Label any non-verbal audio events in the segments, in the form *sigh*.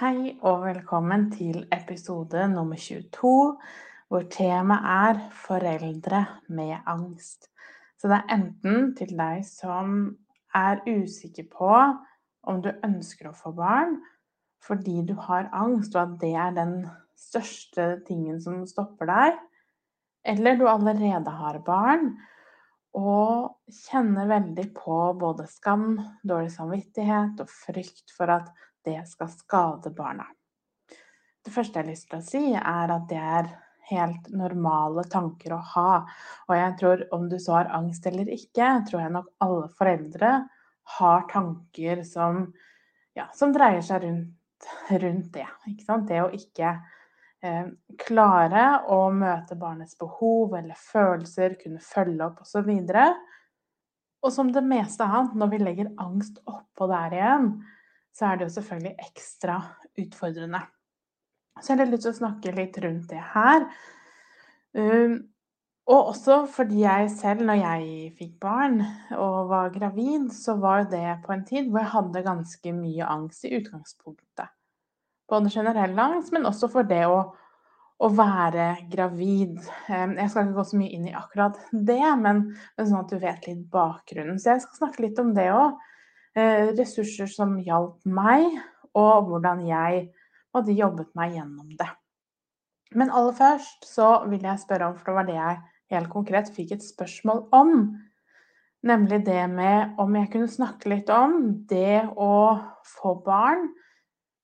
Hei og velkommen til episode nummer 22, hvor temaet er foreldre med angst. Så det er enten til deg som er usikker på om du ønsker å få barn fordi du har angst, og at det er den største tingen som stopper deg, eller du allerede har barn og kjenner veldig på både skam, dårlig samvittighet og frykt for at det skal skade barna. Det første jeg har lyst til å si, er at det er helt normale tanker å ha. Og jeg tror om du så har angst eller ikke, tror jeg nok alle foreldre har tanker som, ja, som dreier seg rundt, rundt det. Det å ikke eh, klare å møte barnets behov eller følelser, kunne følge opp osv. Og, og som det meste annet, når vi legger angst oppå der igjen, så er det jo selvfølgelig ekstra utfordrende. Så jeg har lyst til å snakke litt rundt det her. Um, og også fordi jeg selv, når jeg fikk barn og var gravid, så var det på en tid hvor jeg hadde ganske mye angst i utgangspunktet. Både generell angst, men også for det å, å være gravid. Um, jeg skal ikke gå så mye inn i akkurat det, men, men sånn at du vet litt bakgrunnen. Så jeg skal snakke litt om det òg. Eh, ressurser som hjalp meg, og hvordan jeg hadde jobbet meg gjennom det. Men aller først så vil jeg spørre om, for det var det jeg helt konkret fikk et spørsmål om, nemlig det med om jeg kunne snakke litt om det å få barn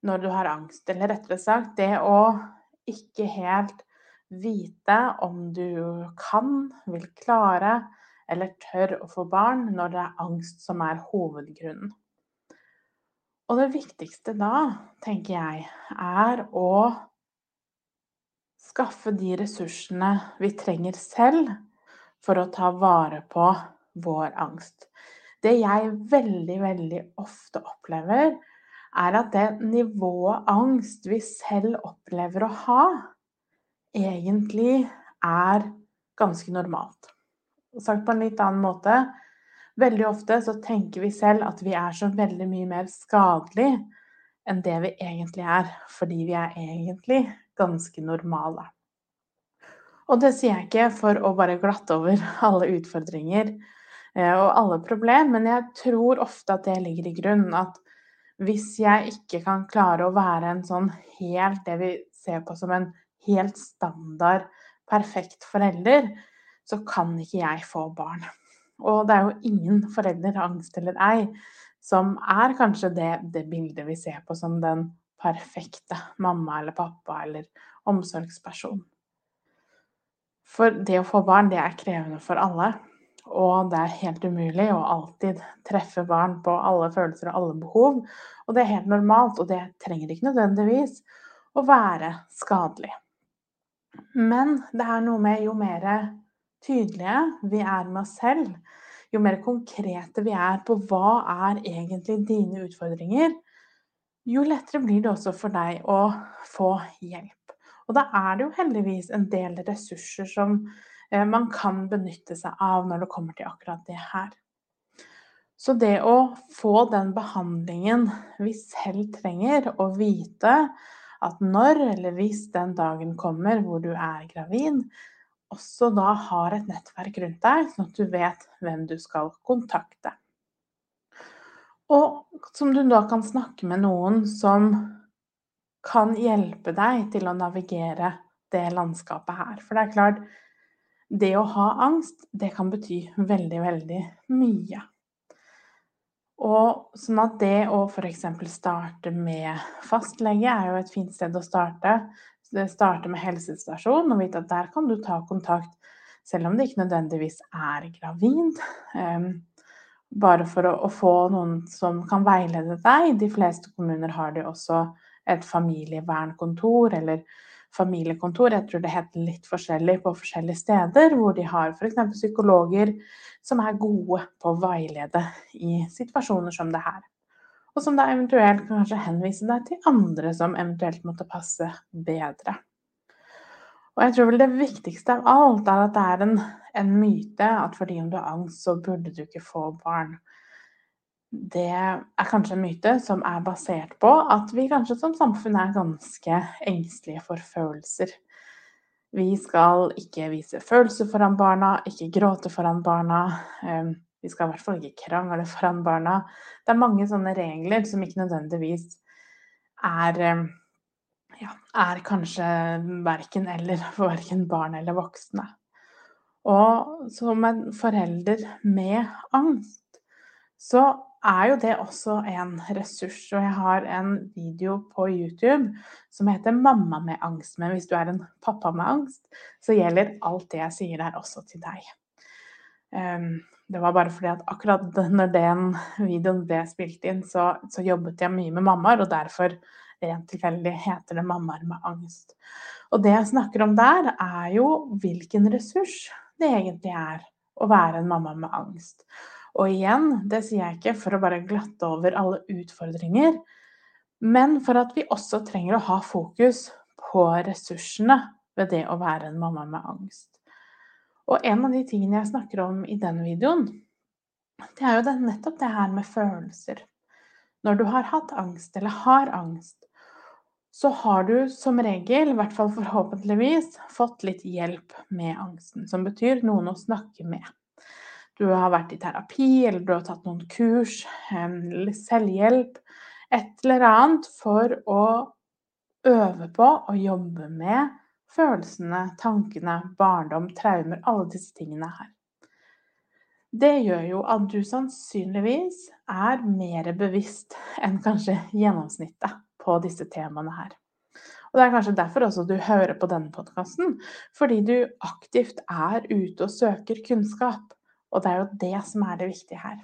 når du har angst, eller rettere sagt det å ikke helt vite om du kan, vil klare, eller tør å få barn når det er angst som er hovedgrunnen. Og det viktigste da, tenker jeg, er å skaffe de ressursene vi trenger selv for å ta vare på vår angst. Det jeg veldig, veldig ofte opplever, er at det nivået angst vi selv opplever å ha, egentlig er ganske normalt. Sagt på en litt annen måte Veldig ofte så tenker vi selv at vi er så veldig mye mer skadelig enn det vi egentlig er, fordi vi er egentlig ganske normale. Og det sier jeg ikke for å bare glatte over *laughs* alle utfordringer eh, og alle problemer, men jeg tror ofte at det ligger i grunnen at hvis jeg ikke kan klare å være en sånn helt det vi ser på som en helt standard perfekt forelder, så kan ikke jeg få barn. Og det er jo ingen foreldre, angst eller ei, som er kanskje det, det bildet vi ser på som den perfekte mamma eller pappa eller omsorgsperson. For det å få barn, det er krevende for alle. Og det er helt umulig å alltid treffe barn på alle følelser og alle behov. Og det er helt normalt, og det trenger ikke nødvendigvis å være skadelig. Men det er noe med jo mer tydelige vi er med oss selv, jo mer konkrete vi er på hva er egentlig dine utfordringer, jo lettere blir det også for deg å få hjelp. Og da er det jo heldigvis en del ressurser som eh, man kan benytte seg av når det kommer til akkurat det her. Så det å få den behandlingen vi selv trenger, og vite at når eller hvis den dagen kommer hvor du er gravid, også da har et nettverk rundt deg, sånn at du vet hvem du skal kontakte. Og som du da kan snakke med noen som kan hjelpe deg til å navigere det landskapet her. For det er klart, det å ha angst, det kan bety veldig, veldig mye. Og sånn at det å f.eks. starte med fastlege er jo et fint sted å starte starte med helsestasjon og vite at der kan du ta kontakt selv om det ikke nødvendigvis er gravid. Um, bare for å, få noen som kan veilede deg. De fleste kommuner har de også et familievernkontor eller familiekontor. Jeg tror det heter litt forskjellig på forskjellige steder, hvor de har f.eks. psykologer som er gode på å veilede i situasjoner som det her. Og som da eventuelt kan kanskje henvise deg til andre som eventuelt måtte passe bedre. Og jeg tror vel det viktigste av alt er at det er en, en myte at fordi om du har angst, så burde du ikke få barn det er kanskje en myte som er basert på at vi kanskje som samfunn er ganske engstelige for følelser. Vi skal ikke vise følelser foran barna, ikke gråte foran barna. Vi skal i hvert fall ikke krangle foran barna. Det er mange sånne regler som ikke nødvendigvis er ehm, ja, er kanskje verken eller *laughs* for verken barn eller voksne. Og som en forelder med angst, så er jo det også en ressurs. Og jeg har en video på YouTube som heter 'Mamma med angst'. Men hvis du er en pappa med angst, så gjelder alt det jeg sier der, også til deg. Det var bare fordi at akkurat når den videoen ble spilt inn, så, så jobbet jeg mye med mammaer, og derfor rent tilfeldig heter det 'Mammaer med angst'. Og det jeg snakker om der, er jo hvilken ressurs det egentlig er å være en mamma med angst. Og igjen, det sier jeg ikke for å bare glatte over alle utfordringer, men for at vi også trenger å ha fokus på ressursene ved det å være en mamma med angst. Og en av de tingene jeg snakker om i den videoen, det er jo det, nettopp det her med følelser. Når du har hatt angst, eller har angst, så har du som regel, i hvert fall forhåpentligvis, fått litt hjelp med angsten. Som betyr noen å snakke med du har vært i terapi, eller du har tatt noen kurs, selvhjelp, et eller annet for å øve på å jobbe med følelsene, tankene, barndom, traumer, alle disse tingene her. Det gjør jo at du sannsynligvis er mer bevisst enn kanskje gjennomsnittet på disse temaene her. Og Det er kanskje derfor også du hører på denne podkasten, fordi du aktivt er ute og søker kunnskap. Og det er jo det som er det viktige her.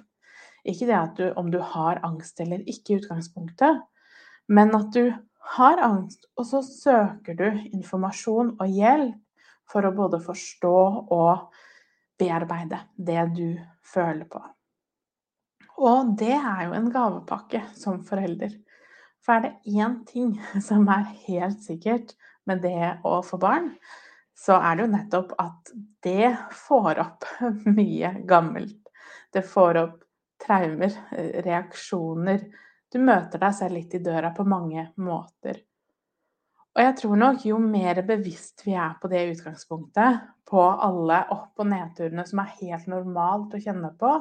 Ikke det at du, om du har angst eller ikke i utgangspunktet, men at du har angst, og så søker du informasjon og hjelp for å både forstå og bearbeide det du føler på. Og det er jo en gavepakke som forelder. For er det én ting *laughs* som er helt sikkert med det å få barn, så er det jo nettopp at det får opp *laughs* mye gammelt. Det får opp traumer, reaksjoner. Du møter deg selv litt i døra på mange måter. Og jeg tror nok jo mer bevisst vi er på det utgangspunktet, på alle opp- og nedturene som er helt normalt å kjenne på,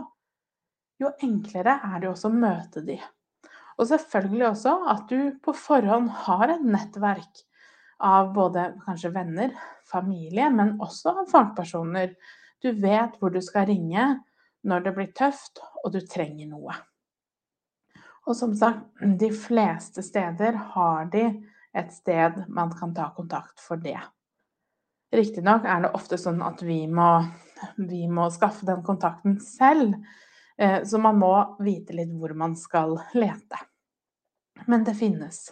jo enklere er det også å møte de. Og selvfølgelig også at du på forhånd har et nettverk av både kanskje venner, familie, men også av fagpersoner. Du vet hvor du skal ringe når det blir tøft og du trenger noe. Og som sagt, de fleste steder har de et sted man kan ta kontakt for det. Riktignok er det ofte sånn at vi må, vi må skaffe den kontakten selv, eh, så man må vite litt hvor man skal lete. Men det finnes.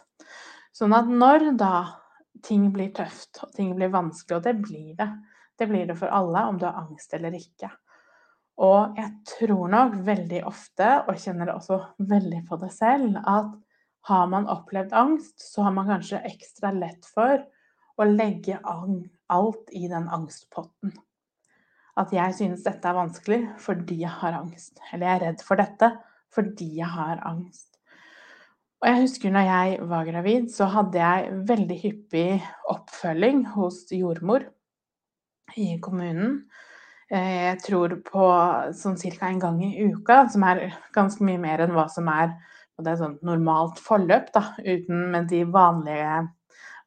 Sånn at når da ting blir tøft, og ting blir vanskelig, og det blir det. Det blir det for alle, om du har angst eller ikke. Og jeg tror nok veldig ofte, og kjenner det også veldig på det selv, at har man opplevd angst, så har man kanskje ekstra lett for å legge alt i den angstpotten. At jeg synes dette er vanskelig fordi jeg har angst. Eller jeg er redd for dette fordi jeg har angst. Og jeg husker når jeg var gravid, så hadde jeg veldig hyppig oppfølging hos jordmor i kommunen. Eh, jeg tror på sånn ca. en gang i uka, som er ganske mye mer enn hva som er det er sånn normalt forløp, da, uten med de vanlige,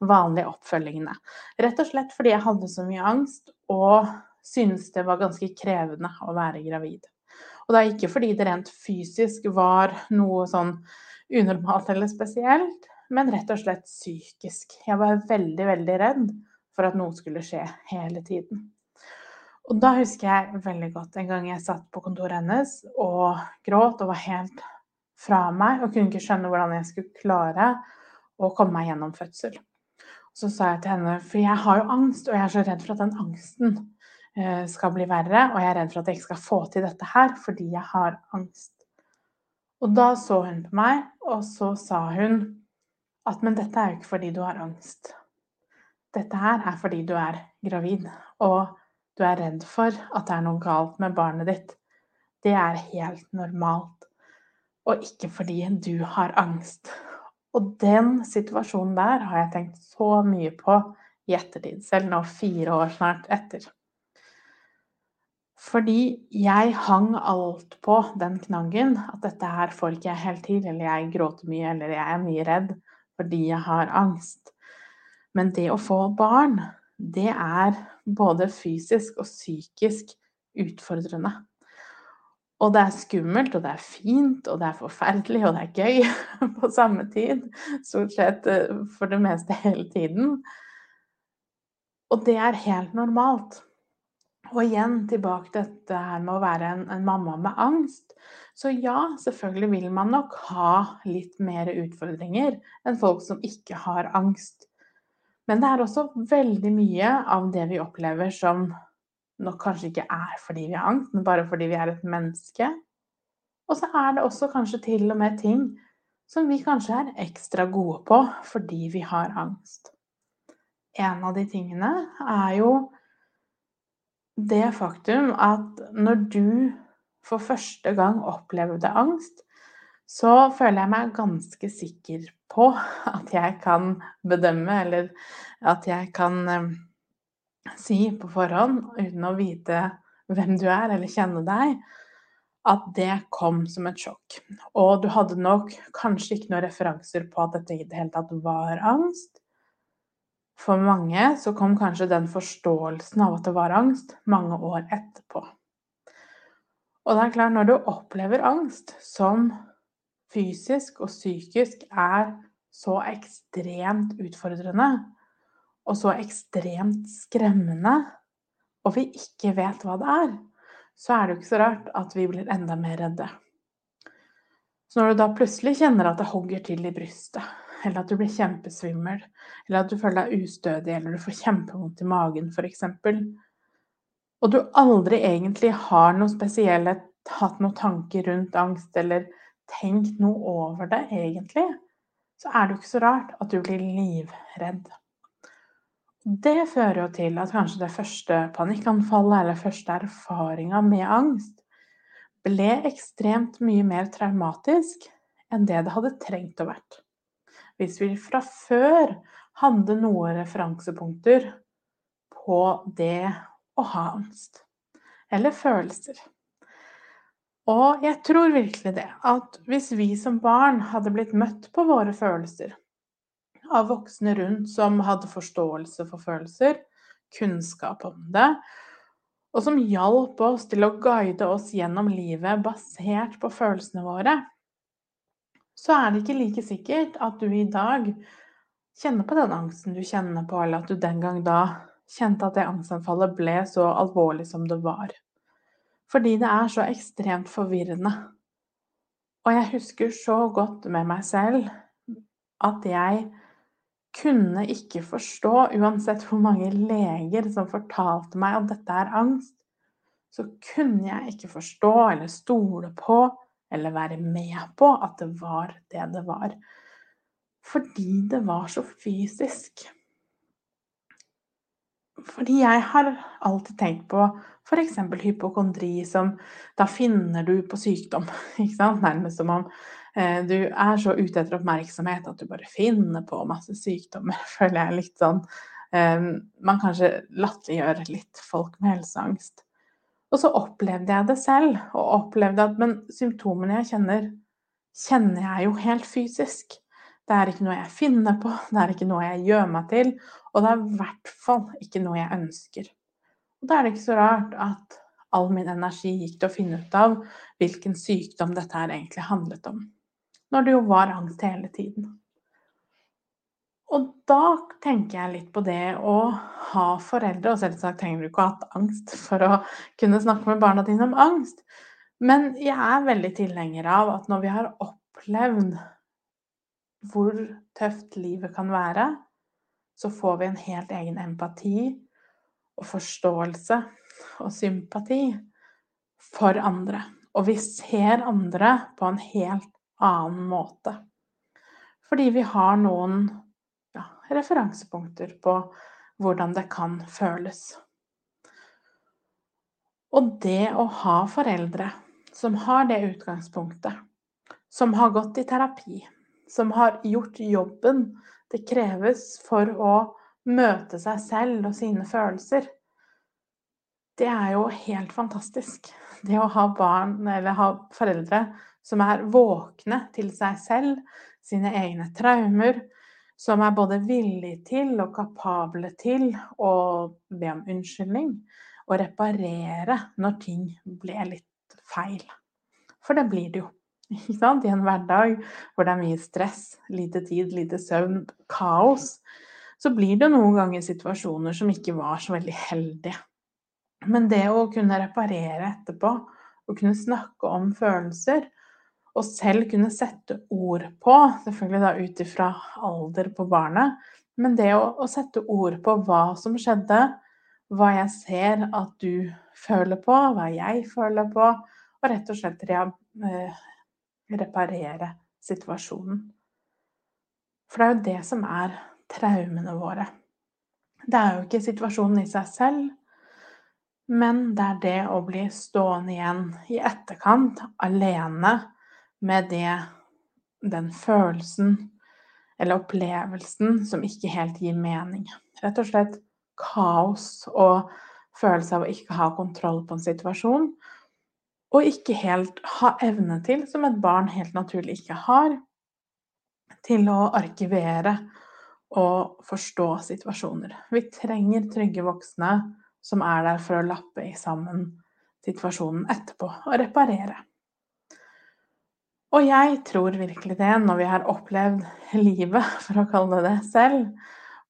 vanlige oppfølgingene. Rett og slett fordi jeg hadde så mye angst og syntes det var ganske krevende å være gravid. Og er ikke fordi det rent fysisk var noe sånn unormalt eller spesielt, men rett og slett psykisk. Jeg var veldig, veldig redd for at noe skulle skje hele tiden. Og da husker jeg veldig godt en gang jeg satt på kontoret hennes og gråt og var helt fra meg og kunne ikke skjønne hvordan jeg skulle klare å komme meg gjennom fødsel. Så sa jeg til henne, for jeg har jo angst, og jeg er så redd for at den angsten eh, skal bli verre, og jeg er redd for at jeg ikke skal få til dette her fordi jeg har angst. Og da så hun på meg, og så sa hun at men dette er jo ikke fordi du har angst. Dette her er fordi du er gravid, og du er redd for at det er noe galt med barnet ditt. Det er helt normalt, og ikke fordi du har angst. Og den situasjonen der har jeg tenkt så mye på i ettertid, selv nå fire år snart etter. Fordi jeg hang alt på den knaggen at dette her får ikke jeg helt til, eller jeg gråter mye, eller jeg er mye redd fordi jeg har angst. Men det å få barn, det er både fysisk og psykisk utfordrende. Og det er skummelt, og det er fint, og det er forferdelig, og det er gøy *laughs* på samme tid. Stort sett eh, for det meste hele tiden. Og det er helt normalt. Og igjen tilbake til dette her med å være en, en, mamma med angst. Så ja, selvfølgelig vil man nok ha litt mer utfordringer enn folk som ikke har angst. Men det er også veldig mye av det vi opplever som nok kanskje ikke er fordi vi har angst, men bare fordi vi er et menneske. Og så er det også kanskje til og med ting som vi kanskje er ekstra gode på fordi vi har angst. En av de tingene er jo det faktum at når du for første gang opplevde angst, så føler jeg meg ganske sikker på at jeg kan bedømme, eller at jeg kan eh, si på forhånd, uten å vite hvem du er eller kjenne deg, at det kom som et sjokk. Og du hadde nok kanskje ikke noen referanser på at dette i det hele tatt var angst. For mange så kom kanskje den forståelsen av at det var angst, mange år etterpå. Og det er klart, når du opplever angst som fysisk og psykisk er så ekstremt utfordrende, og så ekstremt skremmende, og vi ikke vet hva det er, så er det jo ikke så rart at vi blir enda mer redde. Så når du da plutselig kjenner at det hogger til i brystet, eller at du blir kjempesvimmel, eller at du føler deg ustødig, eller du får kjempevondt i magen f.eks., og du aldri egentlig har noe spesielle, hatt noen tanker rundt angst, eller tenkt noe over det egentlig, så er det jo ikke så rart at du blir livredd. Det fører jo til at kanskje det første panikkanfallet eller første erfaringa med angst ble ekstremt mye mer traumatisk enn det det hadde trengt å vært. Hvis vi fra før hadde noen referansepunkter på det å ha angst, eller følelser. Og jeg tror virkelig det, at hvis vi som barn hadde blitt møtt på våre følelser, av voksne rundt som hadde forståelse for følelser, kunnskap om det, og som hjalp oss til å guide oss gjennom livet basert på følelsene våre, så er det ikke like sikkert at du i dag kjenner på den angsten du kjenner på, eller at du den gang da kjente at det angstanfallet ble så alvorlig som det var. Fordi det er så ekstremt forvirrende. Og jeg husker så godt med meg selv at jeg kunne ikke forstå, uansett hvor mange leger som fortalte meg at dette er angst, så kunne jeg ikke forstå eller stole på eller være med på at det var det det var. Fordi det var så fysisk. Fordi jeg har alltid tenkt på f.eks. hypokondri, som da finner du på sykdom. *laughs* Nærmest som om Eh, du er så ute etter oppmerksomhet at du bare finner på masse sykdommer, *laughs* føler jeg litt sånn. Eh, man kanskje latterliggjør litt folk med helseangst. Og så opplevde jeg det selv, og opplevde at Men symptomene jeg kjenner, kjenner jeg jo helt fysisk. Det er ikke noe jeg finner på, det er ikke noe jeg gjør meg til, og det er i hvert fall ikke noe jeg ønsker. Og da er det ikke så rart at all min energi gikk til å finne ut av hvilken sykdom dette her egentlig handlet om når det jo var angst hele tiden. Og da tenker jeg litt på det å ha foreldre, og selvsagt trenger du ikke å ha hatt angst for å kunne snakke med barna dine om angst, men jeg er veldig tilhenger av at når vi har opplevd hvor tøft livet kan være, så får vi en helt egen empati og forståelse og sympati for andre. Og vi ser andre på en helt annen måte. Fordi vi har noen ja, referansepunkter på hvordan det kan føles. Og det å ha foreldre som har det utgangspunktet, som har gått i terapi, som har gjort jobben det kreves for å møte seg selv og sine følelser, det er jo helt fantastisk. Det å ha barn, eller ha foreldre som er våkne til seg selv, sine egne traumer, som er både villige til og kapable til å be om unnskyldning og reparere når ting ble litt feil. For det blir det jo. Ikke sant? I en hverdag hvor det er mye stress, lite tid, lite søvn, kaos, så blir det noen ganger situasjoner som ikke var så veldig heldige. Men det å kunne reparere etterpå, å kunne snakke om følelser, og selv kunne sette ord på, selvfølgelig da ut ifra alder på barnet, men det å, å, sette ord på hva som skjedde, hva jeg ser at du føler på, hva jeg føler på, og rett og slett eh, reparere situasjonen. For det er jo det som er traumene våre. Det er jo ikke situasjonen i seg selv, men det er det å bli stående igjen i etterkant, alene, med det, den følelsen eller opplevelsen som ikke helt gir mening. Rett og slett kaos og følelse av å ikke ha kontroll på en situasjon, og ikke helt ha evne til, som et barn helt naturlig ikke har, til å arkivere og forstå situasjoner. Vi trenger trygge voksne som er der for å lappe i sammen situasjonen etterpå og reparere. Og jeg tror virkelig det, når vi har opplevd livet, *laughs* for å kalle det det selv,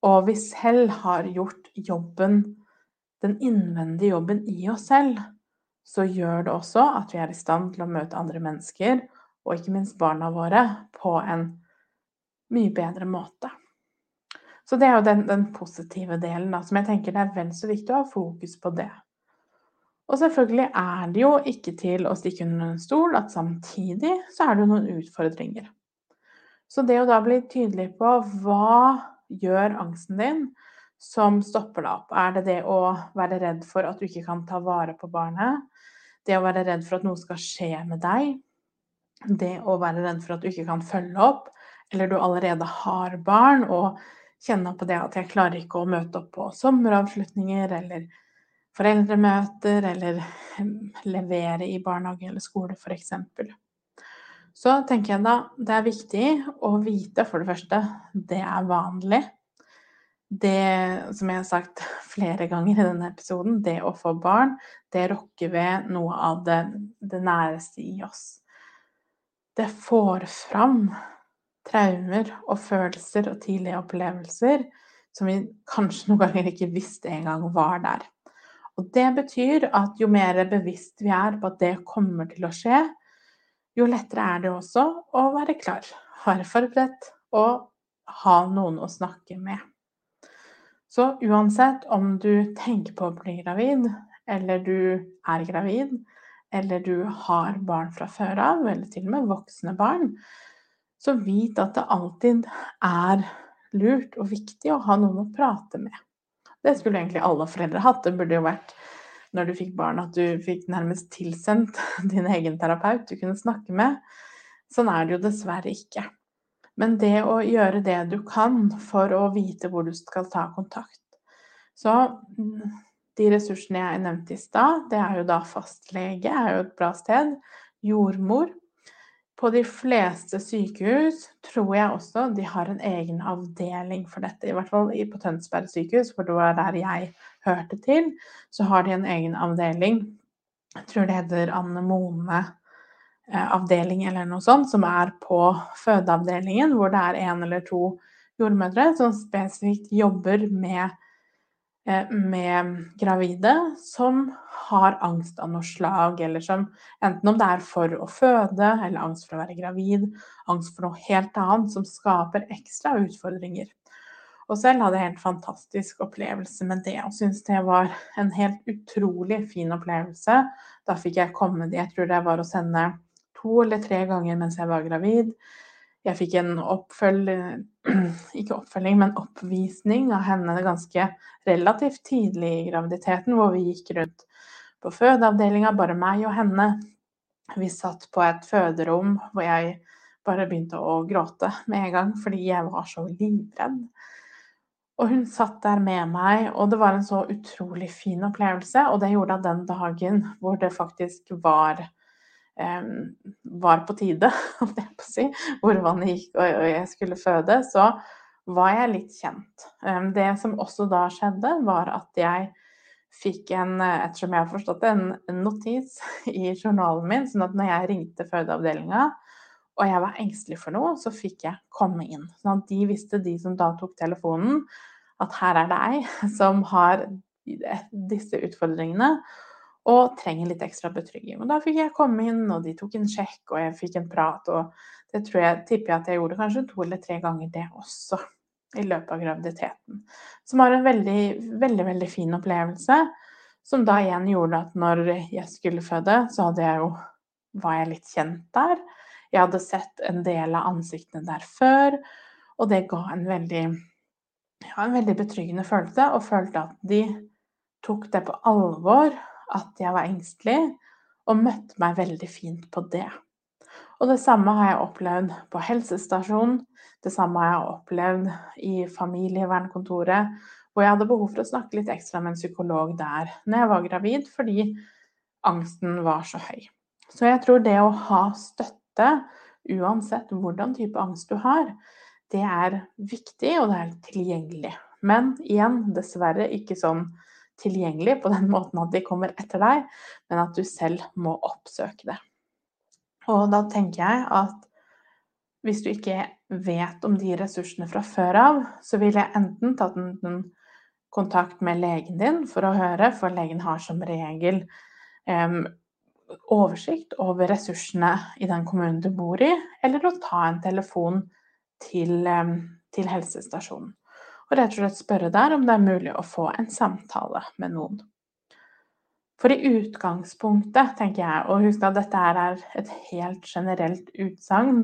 og vi selv har gjort jobben, den innvendige jobben i oss selv, så gjør det også at vi er i stand til å møte andre mennesker, og ikke minst barna våre, på en mye bedre måte. Så det er jo den, den positive delen, da, som jeg tenker det er vel så viktig å ha fokus på det. Og selvfølgelig er det jo ikke til å stikke under en stol at samtidig så er det jo noen utfordringer. Så det å da bli tydelig på hva gjør angsten din som stopper deg opp? Er det det å være redd for at du ikke kan ta vare på barnet? Det å være redd for at noe skal skje med deg. Det å være redd for at du ikke kan følge opp, eller du allerede har barn og kjenner på det at jeg klarer ikke å møte opp på sommeravslutninger eller foreldremøter eller *laughs* levere i barnehage eller skole f.eks. Så tenker jeg da det er viktig å vite, for det første, det er vanlig. Det som jeg har sagt *laughs* flere ganger i denne episoden, det å få barn, det rokker ved noe av det, det næreste i oss. Det får fram traumer og følelser og tidlige opplevelser som vi kanskje noen ganger ikke visste engang var der. Og det betyr at jo mer bevisst vi er på at det kommer til å skje, jo lettere er det også å være klar, være forberedt og ha noen å snakke med. Så uansett om du tenker på å bli gravid, eller du er gravid, eller du har barn fra før av, eller til og med voksne barn, så vit at det alltid er lurt og viktig å ha noen å prate med. Det skulle egentlig alle foreldre hatt. Det burde jo vært når du fikk barn at du fikk nærmest tilsendt *laughs* din egen terapeut du kunne snakke med. Sånn er det jo dessverre ikke. Men det å gjøre det du kan for å vite hvor du skal ta kontakt. Så mm, de ressursene jeg nevnte i stad, det er jo da fastlege, er jo et bra sted. Jordmor. På de fleste sykehus tror jeg også de har en egen avdeling for dette. I hvert fall på Tønsberg sykehus, for det var der jeg hørte til, så har de en egen avdeling. Jeg tror det heter Anne Mone avdeling eller noe sånt, som er på fødeavdelingen, hvor det er én eller to jordmødre som spesifikt jobber med, eh, med gravide som har angst av noe slag, eller som enten om det er for å føde, eller angst for å være gravid, angst for noe helt annet, som skaper ekstra utfordringer. Og selv hadde jeg en helt fantastisk opplevelse med det, og syntes det var en helt utrolig fin opplevelse. Da fikk jeg komme dit. Jeg tror det var å sende to eller tre ganger mens jeg var gravid. Jeg fikk en oppfølging, *clears throat* ikke oppfølging, men oppvisning av henne ganske relativt tidlig i graviditeten, hvor vi gikk rundt på fødeavdelinga, bare meg og henne. Vi satt på et føderom hvor jeg bare begynte å gråte med en gang fordi jeg var så livredd. Og hun satt der med meg, og det var en så utrolig fin opplevelse. Og det gjorde at den dagen hvor det faktisk var var på tide, *laughs* holdt jeg på si, hvor vannet gikk og, jeg skulle føde, så var jeg litt kjent. Det som også da skjedde, var at jeg fikk en, ettersom jeg har forstått det, en notis *laughs* i journalen min, sånn at når jeg ringte fødeavdelinga og jeg var engstelig for noe, så fikk jeg komme inn. Sånn at de visste, de som da tok telefonen, at her er det ei *laughs* som har disse utfordringene og trenger litt ekstra betrygging. Og da fikk jeg komme inn, og de tok en sjekk, og jeg fikk en prat. Og det tror jeg, tipper jeg at jeg gjorde kanskje to eller tre ganger det også i løpet av graviditeten. Som var en veldig, veldig, veldig fin opplevelse. Som da igjen gjorde at når jeg skulle føde, så hadde jeg jo, var jeg litt kjent der. Jeg hadde sett en del av ansiktene der før, og det ga en veldig, ja, en veldig betryggende følelse. Og følte at de tok det på alvor, at jeg var engstelig, og møtte meg veldig fint på det. Og det samme har jeg opplevd på helsestasjonen. Det samme har jeg opplevd i familievernkontoret, hvor jeg hadde behov for å snakke litt ekstra med en psykolog der når jeg var gravid, fordi angsten var så høy. Så jeg tror det å ha støtte uansett hvordan type angst du har, det er viktig, og det er tilgjengelig. Men igjen, dessverre ikke sånn tilgjengelig på den *laughs* måten at de kommer etter deg, men at du selv må oppsøke det. Og da tenker jeg at hvis du ikke vet om de ressursene fra før av, så vil jeg enten tatt en kontakt med legen din for å høre, for legen har som regel um, oversikt over ressursene i den kommunen du bor i, eller å ta en telefon til, til helsestasjonen. Og rett og slett spørre der om det er mulig å få en samtale med noen. For i utgangspunktet, tenker jeg, og husk at dette er et helt generelt utsagn,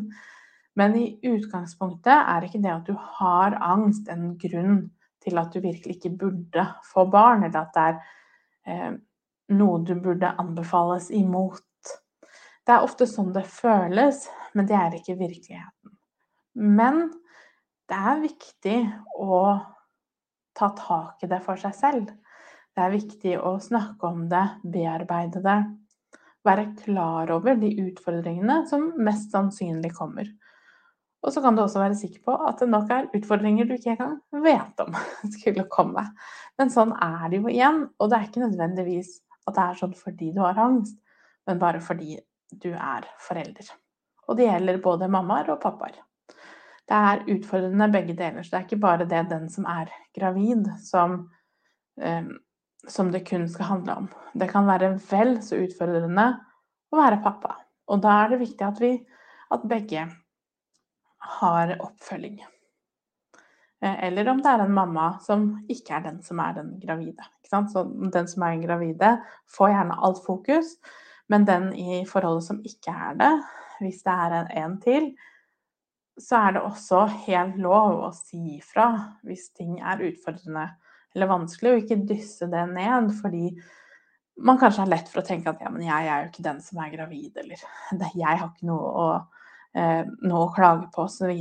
men i utgangspunktet er ikke det at du har angst en grunn til at du virkelig ikke burde få barn, eller at det er eh, noe du burde anbefales imot. Det er ofte sånn det føles, men det er ikke virkeligheten. Men det er viktig å ta tak i det for seg selv. Det er viktig å snakke om det, bearbeide det. Være klar over de utfordringene som mest sannsynlig kommer. Og så kan du også være sikker på at det nok er utfordringer du ikke engang vet om *laughs* skulle komme. Men sånn er det jo igjen, og det er ikke nødvendigvis at det er sånn fordi du har angst, men bare fordi du er forelder. Og det gjelder både mammaer og pappaer. Det er utfordrende begge deler. Så det er ikke bare det den som er gravid, som, eh, som det kun skal handle om. Det kan være vel så utfordrende å være pappa. Og da er det viktig at vi at begge har oppfølging. Eh, eller om det er en mamma som ikke er den som er den gravide. Så den som er den gravide, får gjerne alt fokus, men den i forholdet som ikke er det, hvis det er en, en til, så er det også helt lov å si ifra hvis ting er utfordrende eller vanskelig, og ikke dysse det ned fordi man kanskje har lett for å tenke at ja, men jeg er jo ikke den som er gravid, eller *laughs* jeg har ikke noe å, eh, noe å klage på, osv.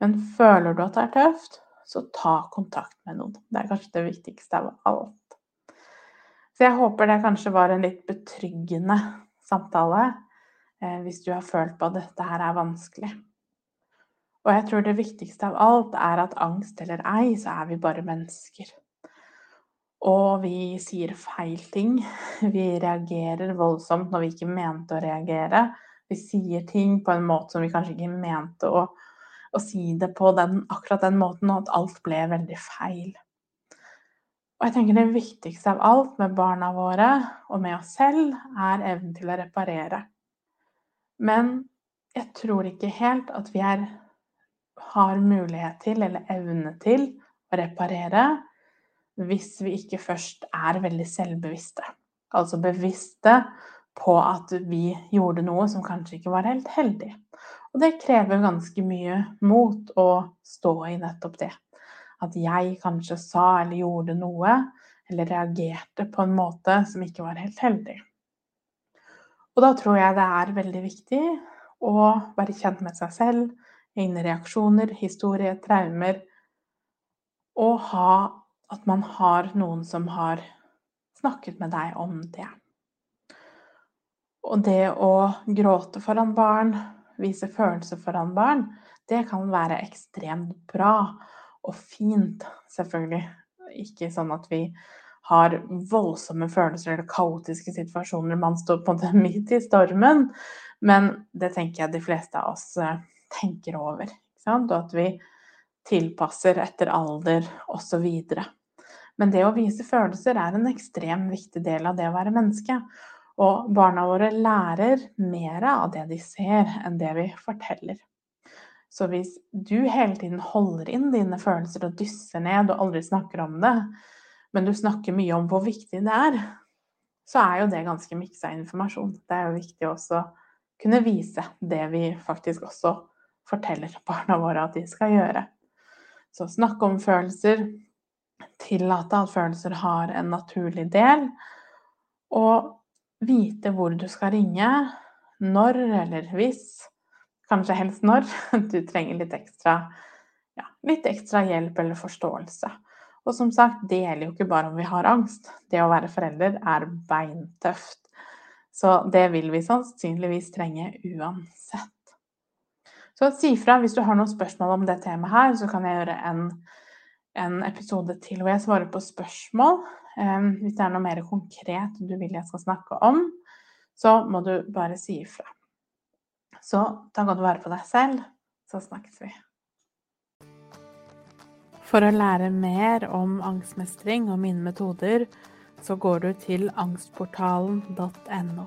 Men føler du at det er tøft, så ta kontakt med noen. Det er kanskje det viktigste av alt. Så jeg håper det kanskje var en litt betryggende samtale eh, hvis du har følt på at dette her er vanskelig. Og jeg tror det viktigste av alt er at angst eller ei, så er vi bare mennesker. Og vi sier feil ting. *laughs* Vi reagerer voldsomt når vi ikke mente å reagere. Vi sier ting på en måte som vi kanskje ikke mente å å si det på den, akkurat den måten, og at alt ble veldig feil. Og jeg tenker det viktigste av alt med barna våre og med oss selv, er evnen til å reparere. Men jeg tror ikke helt at vi er har mulighet til, eller evne til, å reparere hvis vi ikke først er veldig selvbevisste. Altså bevisste på at vi gjorde noe som kanskje ikke var helt heldig. Og det krever ganske mye mot å stå i nettopp det. At jeg kanskje sa eller gjorde noe, eller reagerte på en måte som ikke var helt heldig. Og da tror jeg det er veldig viktig å være kjent med seg selv, egne reaksjoner, historie, traumer, og ha, at man har noen som har snakket med deg om det. Og det å gråte foran barn, vise følelser foran barn, det kan være ekstremt bra og fint, selvfølgelig. Ikke sånn at vi har voldsomme følelser eller kaotiske situasjoner man står på *laughs* midt i stormen, men det tenker jeg de fleste av oss eh, tenker over. Og at vi tilpasser etter alder osv. Men det å vise følelser er en ekstremt viktig del av det å være menneske. Og barna våre lærer mer av det de ser, enn det vi forteller. Så hvis du hele tiden holder inn dine følelser og dysser ned og aldri snakker om det, men du snakker mye om hvor viktig det er, så er jo det ganske miksa informasjon. Det er jo viktig å kunne vise det vi faktisk også forteller barna våre at de skal gjøre. Så snakke om følelser, tillate at følelser har en naturlig del, og vite hvor du skal ringe, når eller hvis, kanskje helst når, *laughs* du trenger litt ekstra, ja, litt ekstra hjelp eller forståelse. Og som sagt, det gjelder jo ikke bare om vi har angst. Det å være forelder er beintøft. Så det vil vi sannsynligvis trenge uansett. Så si fra hvis du har noen spørsmål om det temaet her, så kan jeg gjøre en, en episode til hvor jeg svarer på spørsmål. Um, hvis det er noe mer konkret du vil jeg skal snakke om, så må du bare si ifra. Så ta godt vare på deg selv, så snakkes vi. For å lære mer om angstmestring og mine metoder, så går du til angstportalen.no.